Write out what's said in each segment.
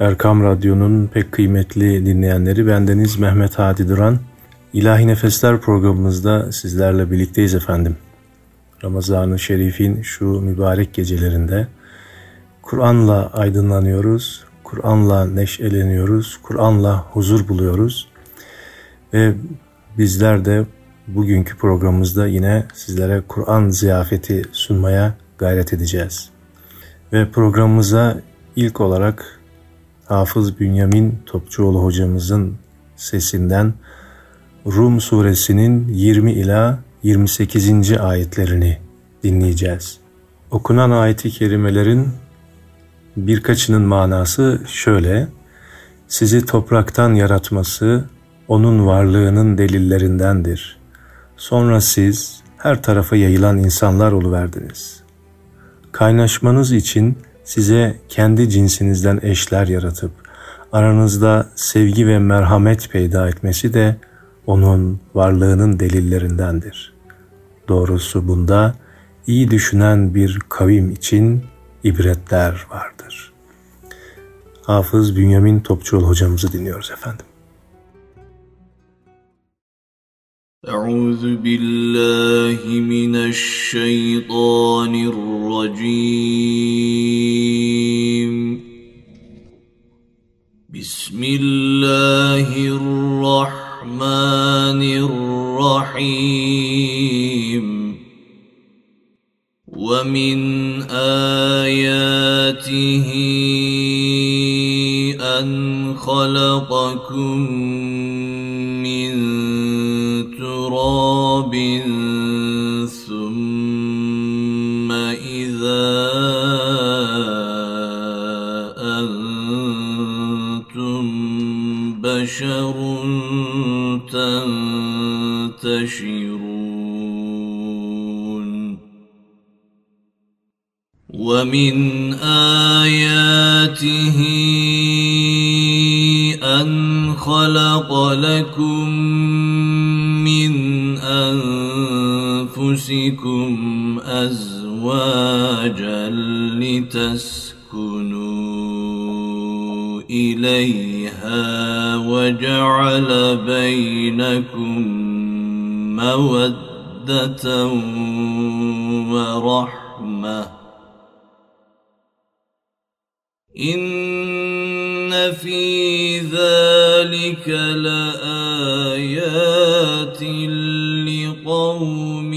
Erkam Radyo'nun pek kıymetli dinleyenleri bendeniz Mehmet Hadi Duran. İlahi Nefesler programımızda sizlerle birlikteyiz efendim. Ramazan-ı Şerif'in şu mübarek gecelerinde Kur'an'la aydınlanıyoruz, Kur'an'la neşeleniyoruz, Kur'an'la huzur buluyoruz. Ve bizler de bugünkü programımızda yine sizlere Kur'an ziyafeti sunmaya gayret edeceğiz. Ve programımıza ilk olarak Hafız Bünyamin Topçuoğlu hocamızın sesinden Rum suresinin 20 ila 28. ayetlerini dinleyeceğiz. Okunan ayeti kerimelerin birkaçının manası şöyle. Sizi topraktan yaratması onun varlığının delillerindendir. Sonra siz her tarafa yayılan insanlar oluverdiniz. Kaynaşmanız için size kendi cinsinizden eşler yaratıp aranızda sevgi ve merhamet peyda etmesi de onun varlığının delillerindendir. Doğrusu bunda iyi düşünen bir kavim için ibretler vardır. Hafız Bünyamin Topçuoğlu hocamızı dinliyoruz efendim. أعوذ بالله من الشيطان الرجيم بسم الله الرحمن الرحيم. ومن تنتشرون ومن آياته أن خلق لكم أنفسكم أزواجا لتسكنوا إليها وجعل بينكم مودة ورحمة. إن في ذلك لآيات لقوم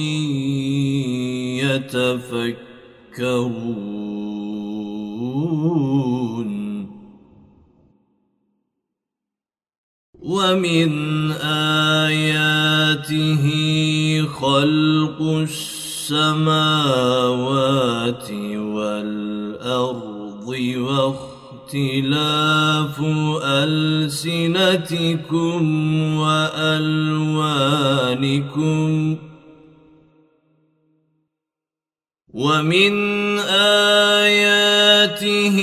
يتفكرون. ومن خلق السماوات والأرض واختلاف ألسنتكم وألوانكم ومن آياته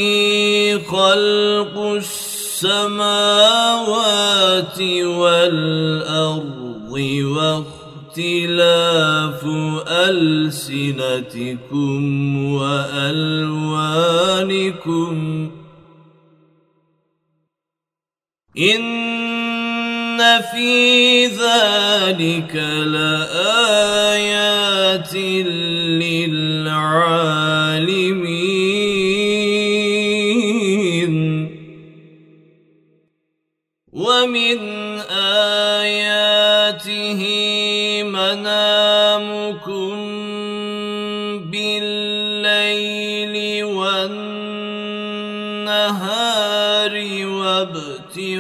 خلق السماوات والأرض واختلاف ألسنتكم وألوانكم إن في ذلك لآيات للعالمين وابتغاءكم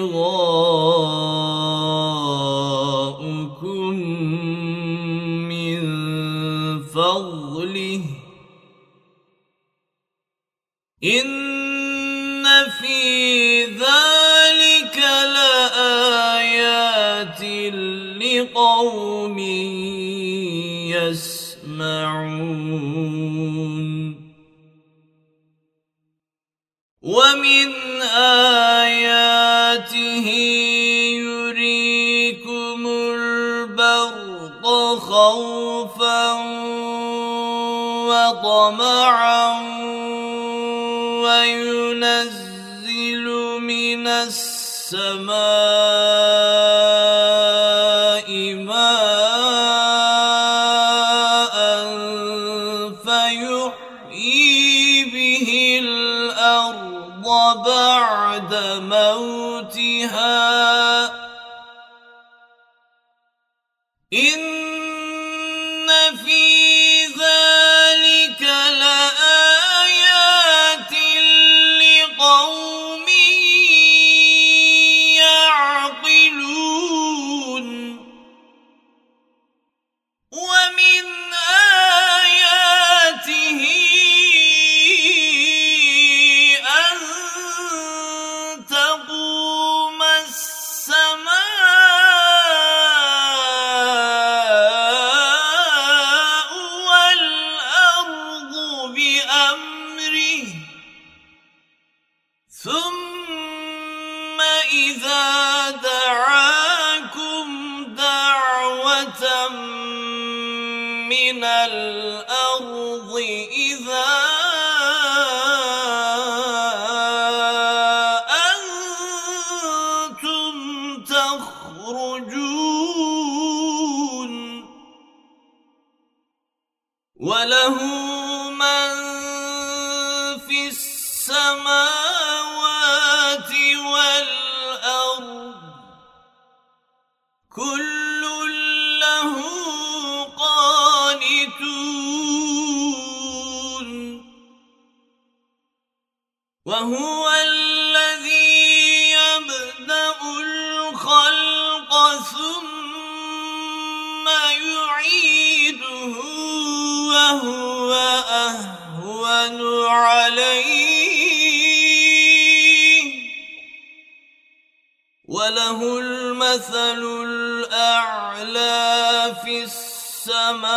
من فضله. إن في ذلك لآيات لقوم يسمعون. ومن آياته خوفا وطمعا وينزل من السماء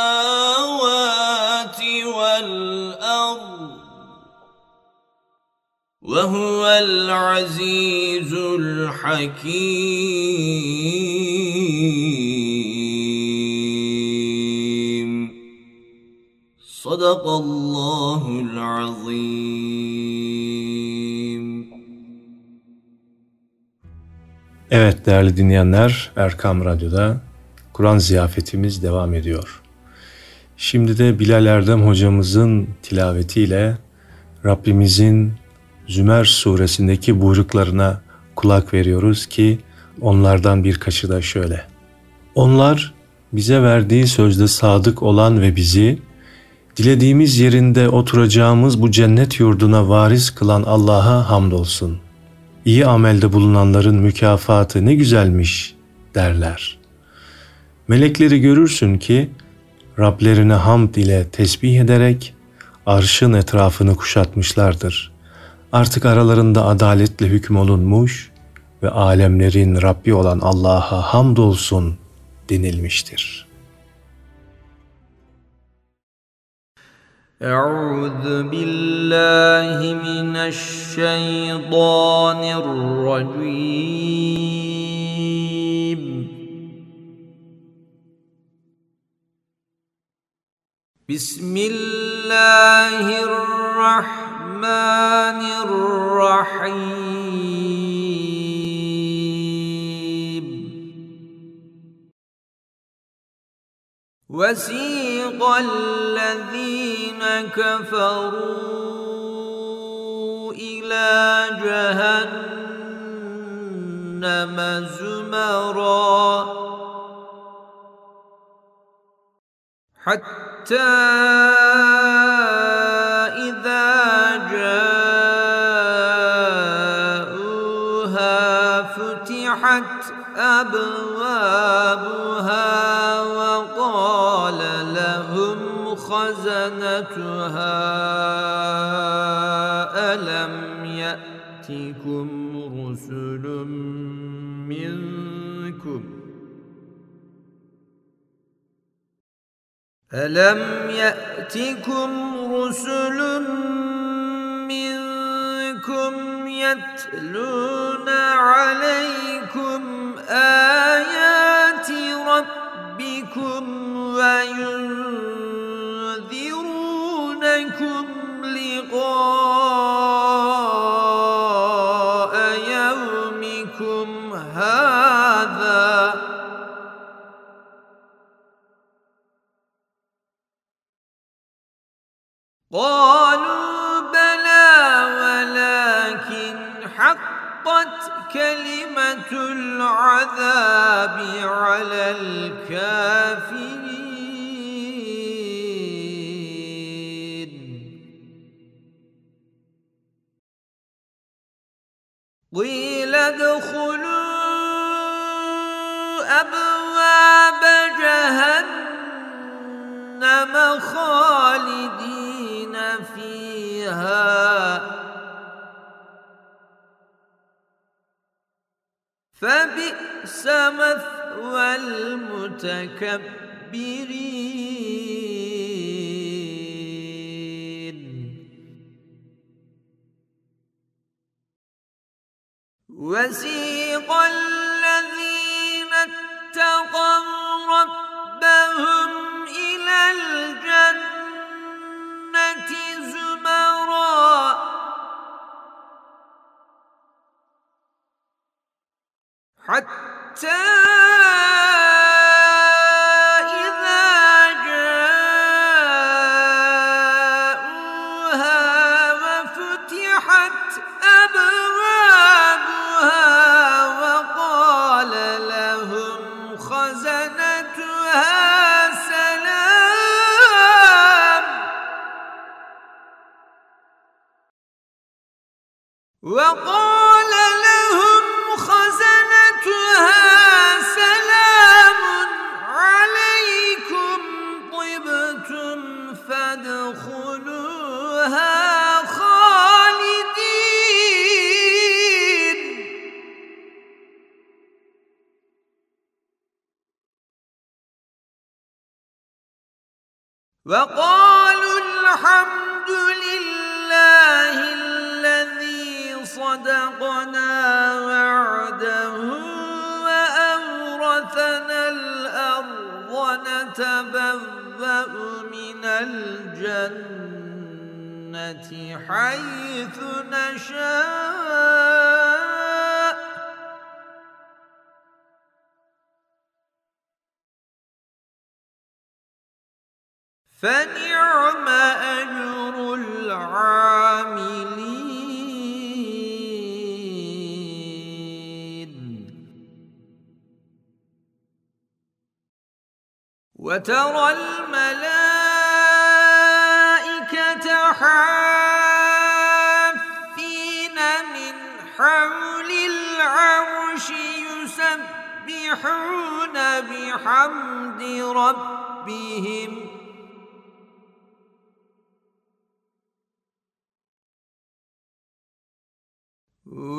السماوات والأرض وهو العزيز الحكيم صدق الله العظيم Evet değerli dinleyenler Erkam Radyo'da Kur'an ziyafetimiz devam ediyor. Şimdi de Bilal Erdem hocamızın tilavetiyle Rabbimizin Zümer suresindeki buyruklarına kulak veriyoruz ki onlardan birkaçı da şöyle. Onlar bize verdiği sözde sadık olan ve bizi dilediğimiz yerinde oturacağımız bu cennet yurduna varis kılan Allah'a hamdolsun.'' iyi amelde bulunanların mükafatı ne güzelmiş derler. Melekleri görürsün ki Rablerine hamd ile tesbih ederek arşın etrafını kuşatmışlardır. Artık aralarında adaletle hüküm olunmuş ve alemlerin Rabbi olan Allah'a hamdolsun denilmiştir.'' أعوذ بالله من الشيطان الرجيم بسم الله الرحمن الرحيم. وسيق الذين كفروا إلى جهنم زمرا. حتى إذا جاءوها فتحت أبوابها وقال لهم خزنتها ألم يأتكم رسل منكم ألم يأتكم رسل منكم يتلون عليكم آيات ربكم وينذرون قالوا بلى ولكن حقت كلمة العذاب على الكافرين. قيل ادخلوا أبواب جهنم خالدين فيها. فبئس مثوى المتكبرين. وسيق الذين اتقوا ربهم إلى الجنة. حتى وترى الملائكة حافين من حول العرش يسبحون بحمد ربهم.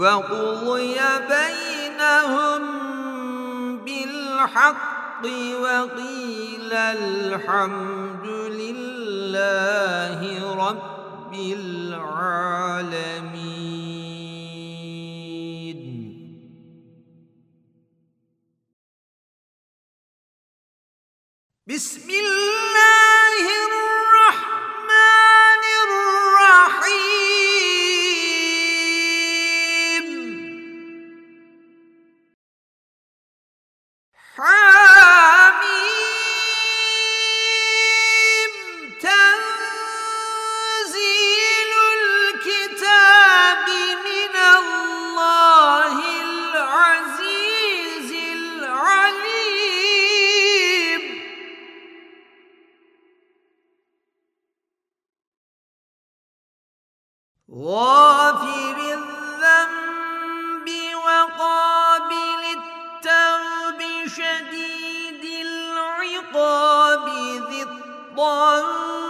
وقضي بينهم بالحق وقيل الحمد لله رب العالمين. بسم الله. 万。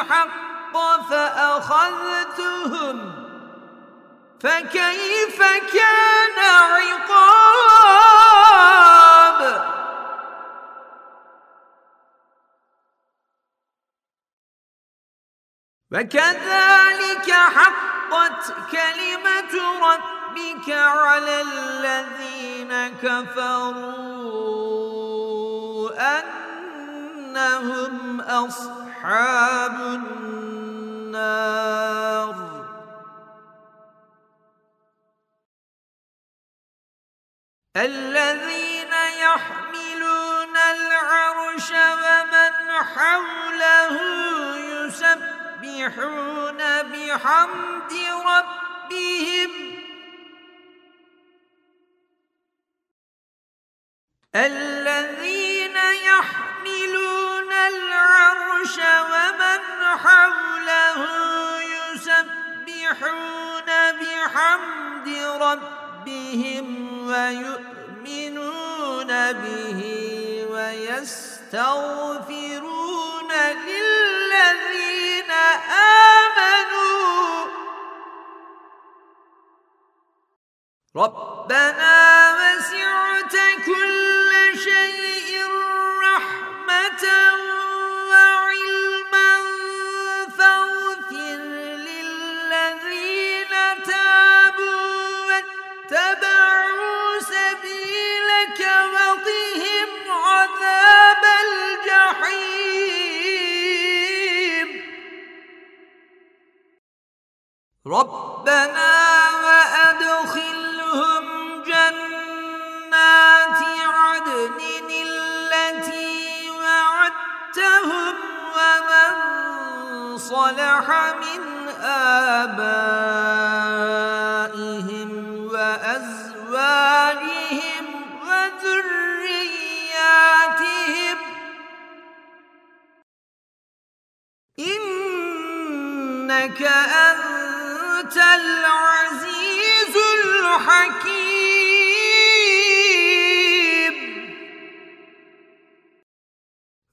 الحق فأخذتهم فكيف كان عقاب؟ وكذلك حقت كلمة ربك على الذين كفروا أنهم أصحاب النار. الذين يحملون العرش ومن حوله يسبحون بحمد ربهم. الذين يحملون العرش ومن حوله يسبحون بحمد ربهم ويؤمنون به ويستغفرون للذين آمنوا. ربنا وسعت كل شيء رحمة ربنا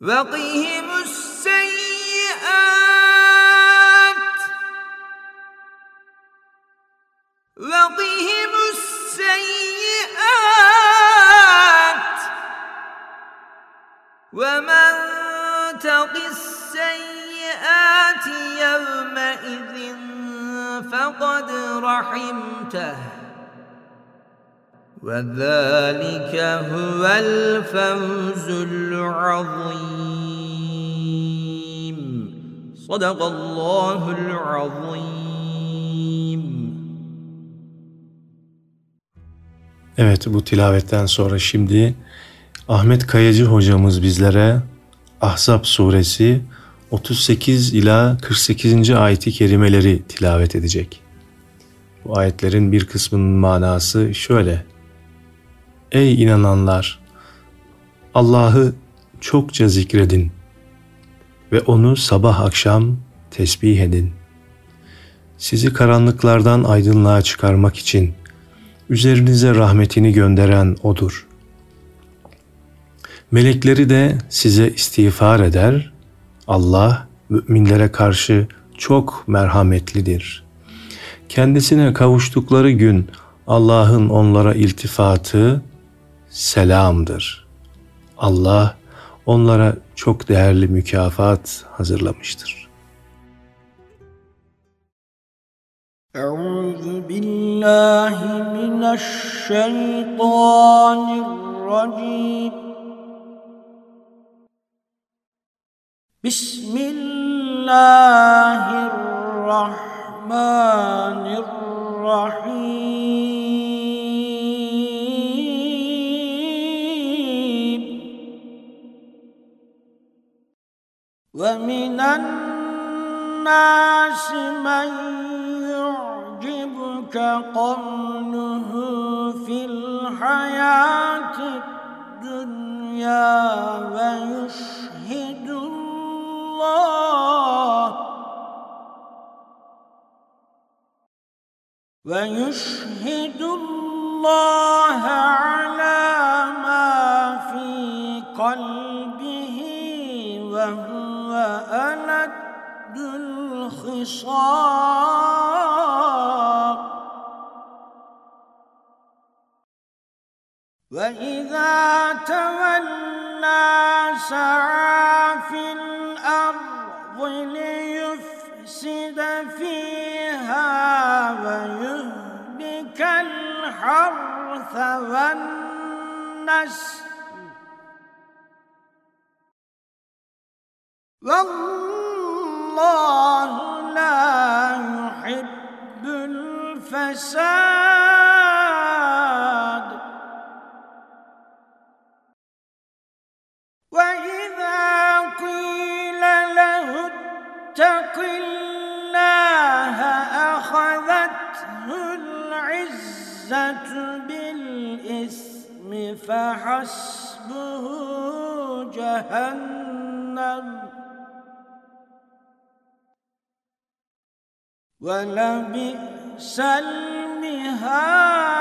وقهم السيئات. وقهم السيئات. ومن تق السيئات يومئذ فقد رحمته. وذلك هو الفوز العظيم صدق الله العظيم Evet bu tilavetten sonra şimdi Ahmet Kayacı hocamız bizlere Ahzab suresi 38 ila 48. ayeti kerimeleri tilavet edecek. Bu ayetlerin bir kısmının manası şöyle. Ey inananlar! Allah'ı çokça zikredin ve onu sabah akşam tesbih edin. Sizi karanlıklardan aydınlığa çıkarmak için üzerinize rahmetini gönderen O'dur. Melekleri de size istiğfar eder. Allah müminlere karşı çok merhametlidir. Kendisine kavuştukları gün Allah'ın onlara iltifatı selamdır. Allah onlara çok değerli mükafat hazırlamıştır. Euzu billahi mineşşeytanirracim Bismillahirrahmanirrahim ومن الناس من يعجبك قوله في الحياة الدنيا ويشهد الله ويشهد الله على ما في قلبه وهو ألد الخصام. وإذا تولى سعى في الأرض ليفسد فيها ويهلك الحرث والنسل. والله لا يحب الفساد. وإذا قيل له اتق الله أخذته العزة بالإثم فحسبه جهنم. ولبئس المهاد.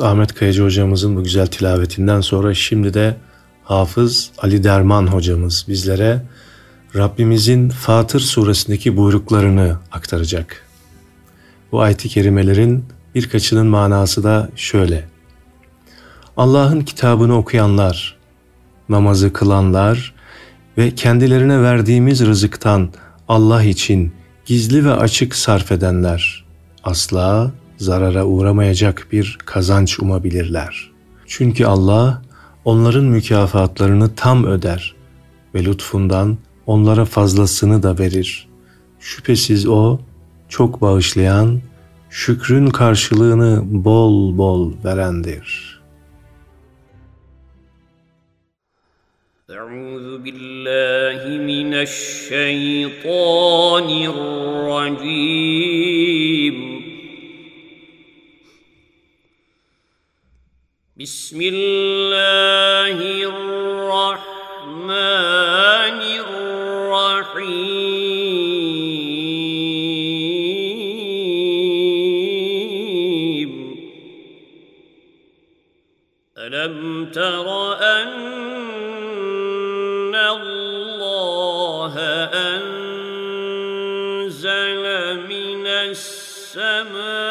Ahmet Kayacı hocamızın bu güzel tilavetinden sonra şimdi de Hafız Ali Derman hocamız bizlere Rabbimizin Fatır suresindeki buyruklarını aktaracak. Bu ayet-i kerimelerin birkaçının manası da şöyle. Allah'ın kitabını okuyanlar, namazı kılanlar ve kendilerine verdiğimiz rızıktan Allah için gizli ve açık sarf edenler asla zarara uğramayacak bir kazanç umabilirler. Çünkü Allah onların mükafatlarını tam öder ve lütfundan onlara fazlasını da verir. Şüphesiz o çok bağışlayan, şükrün karşılığını bol bol verendir. أعوذ بالله من الشيطان الرجيم بسم الله الرحمن الرحيم. ألم تر أن الله أنزل من السماء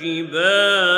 الجبال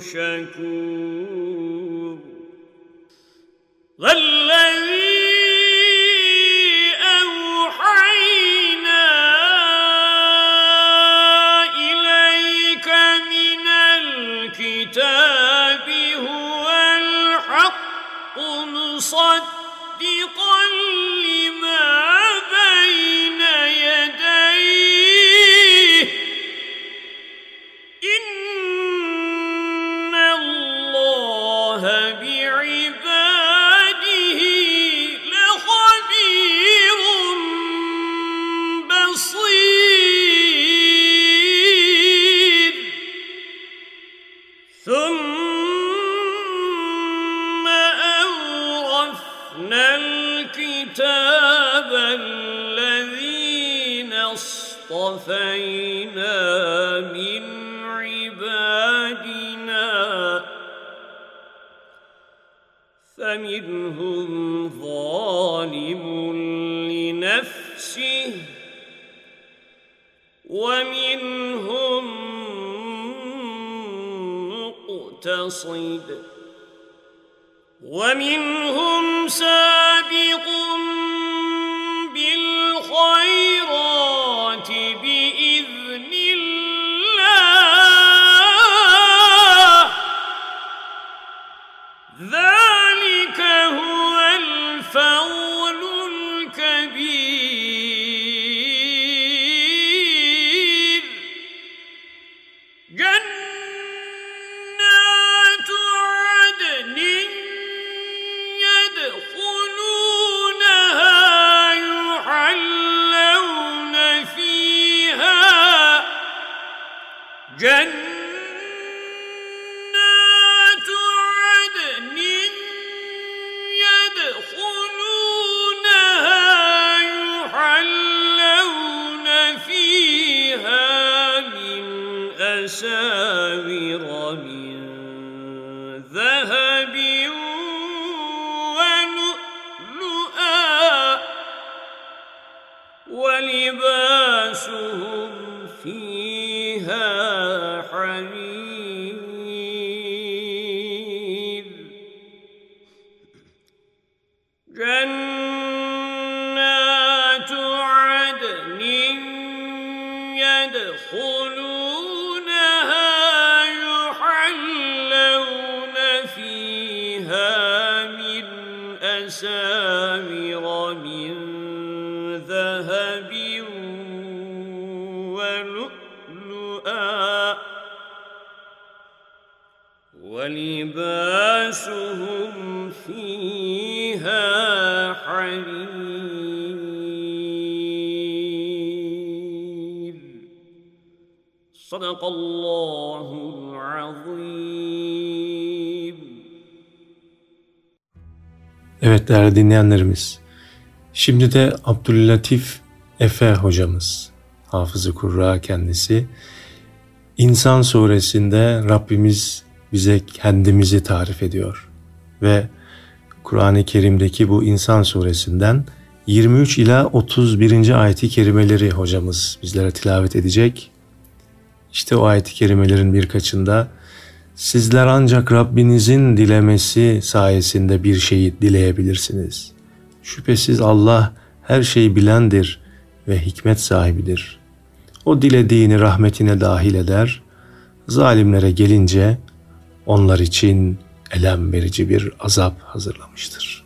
شكور. والذي أوحينا إليك من الكتاب هو الحق مصدقا ومنهم مقتصد ومنهم سابق من ذهب ولؤلؤا ولباسهم فيها حرير. صدق الله العظيم. Evet değerli dinleyenlerimiz. Şimdi de Abdüllatif Efe hocamız, hafızı kurra kendisi. İnsan suresinde Rabbimiz bize kendimizi tarif ediyor. Ve Kur'an-ı Kerim'deki bu İnsan suresinden 23 ila 31. ayeti kerimeleri hocamız bizlere tilavet edecek. İşte o ayet-i kerimelerin birkaçında sizler ancak Rabbinizin dilemesi sayesinde bir şeyi dileyebilirsiniz. Şüphesiz Allah her şeyi bilendir ve hikmet sahibidir. O dilediğini rahmetine dahil eder. Zalimlere gelince onlar için elem verici bir azap hazırlamıştır.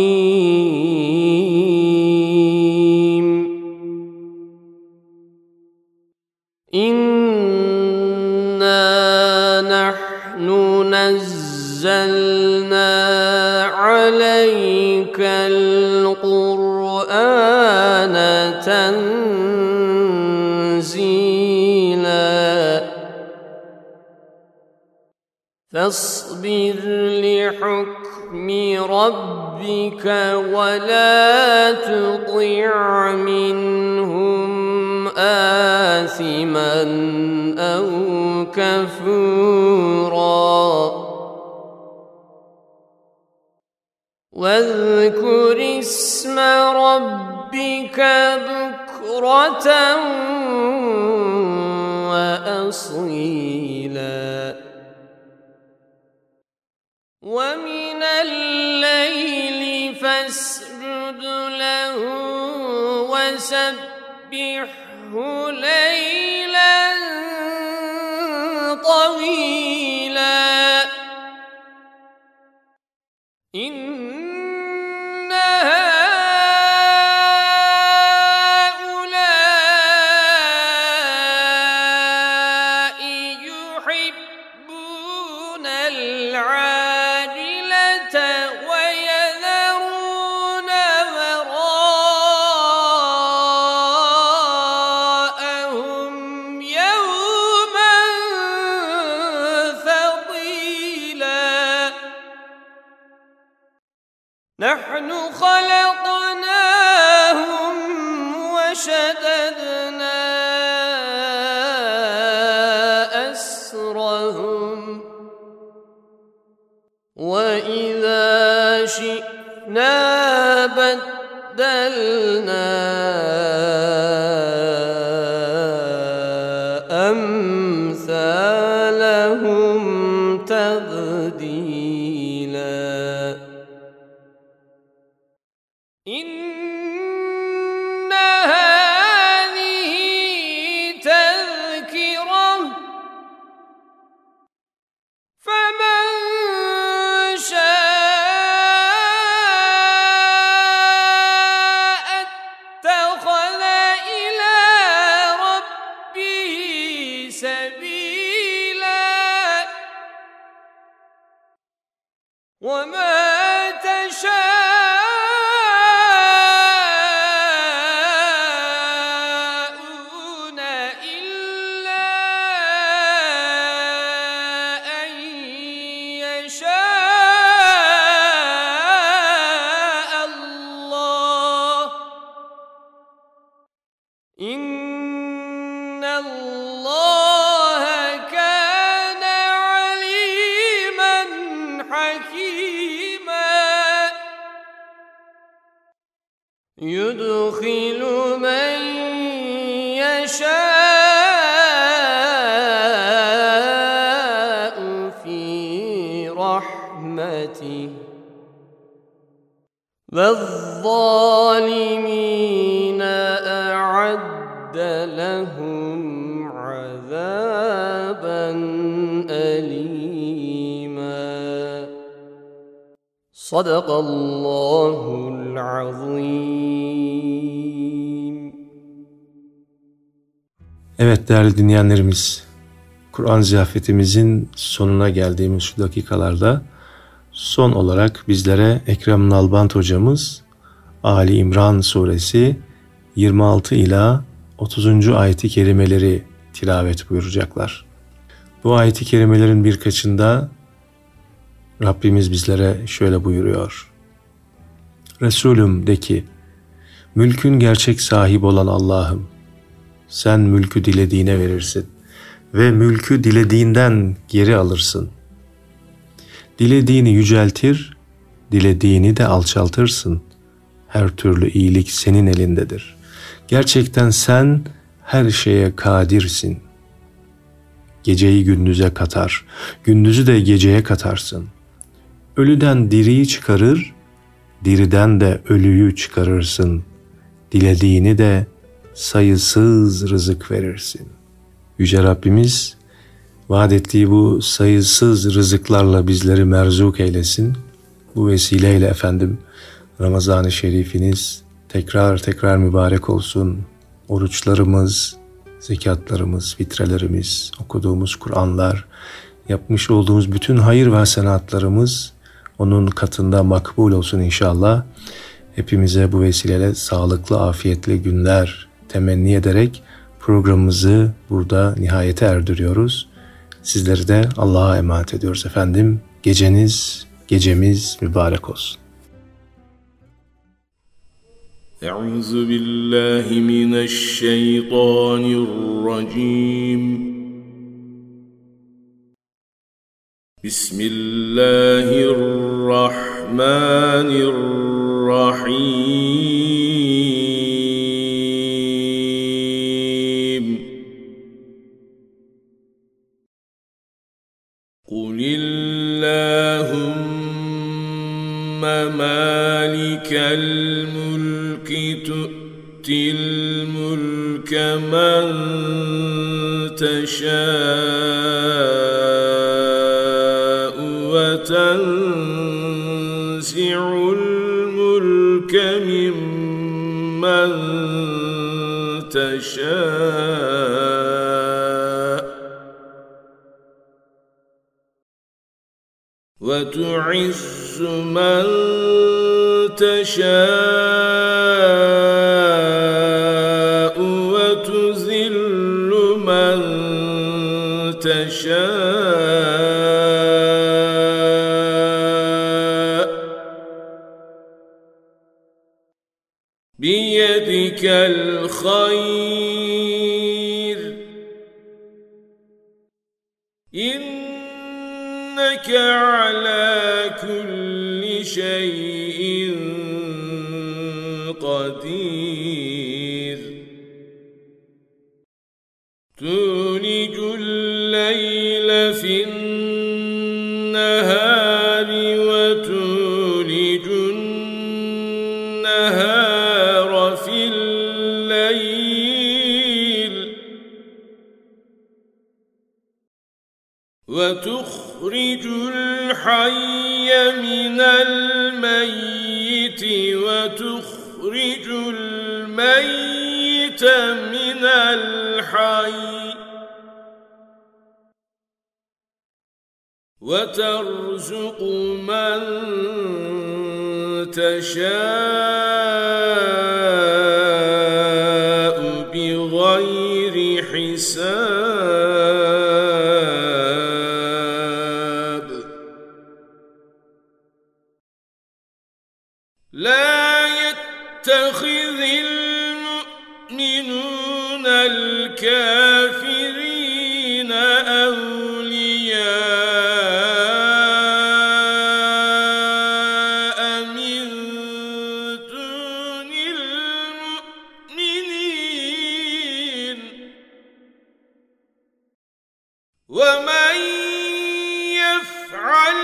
فاصبر لحكم ربك ولا تطع منهم آثما أو كفورا. واذكر اسم ربك بكرة وأصيلا. ومن الليل فاسجد له وسبحه ليلا 我们 değerli dinleyenlerimiz, Kur'an ziyafetimizin sonuna geldiğimiz şu dakikalarda son olarak bizlere Ekrem Nalbant hocamız Ali İmran suresi 26 ila 30. ayeti kerimeleri tilavet buyuracaklar. Bu ayeti kerimelerin birkaçında Rabbimiz bizlere şöyle buyuruyor. Resulüm de ki, mülkün gerçek sahibi olan Allah'ım, sen mülkü dilediğine verirsin ve mülkü dilediğinden geri alırsın. Dilediğini yüceltir, dilediğini de alçaltırsın. Her türlü iyilik senin elindedir. Gerçekten sen her şeye kadirsin. Geceyi gündüze katar, gündüzü de geceye katarsın. Ölüden diriyi çıkarır, diriden de ölüyü çıkarırsın. Dilediğini de sayısız rızık verirsin. Yüce Rabbimiz vaat ettiği bu sayısız rızıklarla bizleri merzuk eylesin. Bu vesileyle efendim Ramazan-ı Şerifiniz tekrar tekrar mübarek olsun. Oruçlarımız, zekatlarımız, fitrelerimiz, okuduğumuz Kur'anlar, yapmış olduğumuz bütün hayır ve hasenatlarımız onun katında makbul olsun inşallah. Hepimize bu vesileyle sağlıklı, afiyetli günler temenni ederek programımızı burada nihayete erdiriyoruz. Sizleri de Allah'a emanet ediyoruz efendim. Geceniz, gecemiz mübarek olsun. أعوذ بالله من الشيطان الرجيم بسم الله الرحمن الرحيم وتعز من تشاء. ومن يفعل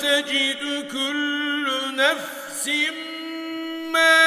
تجد كل نفس ما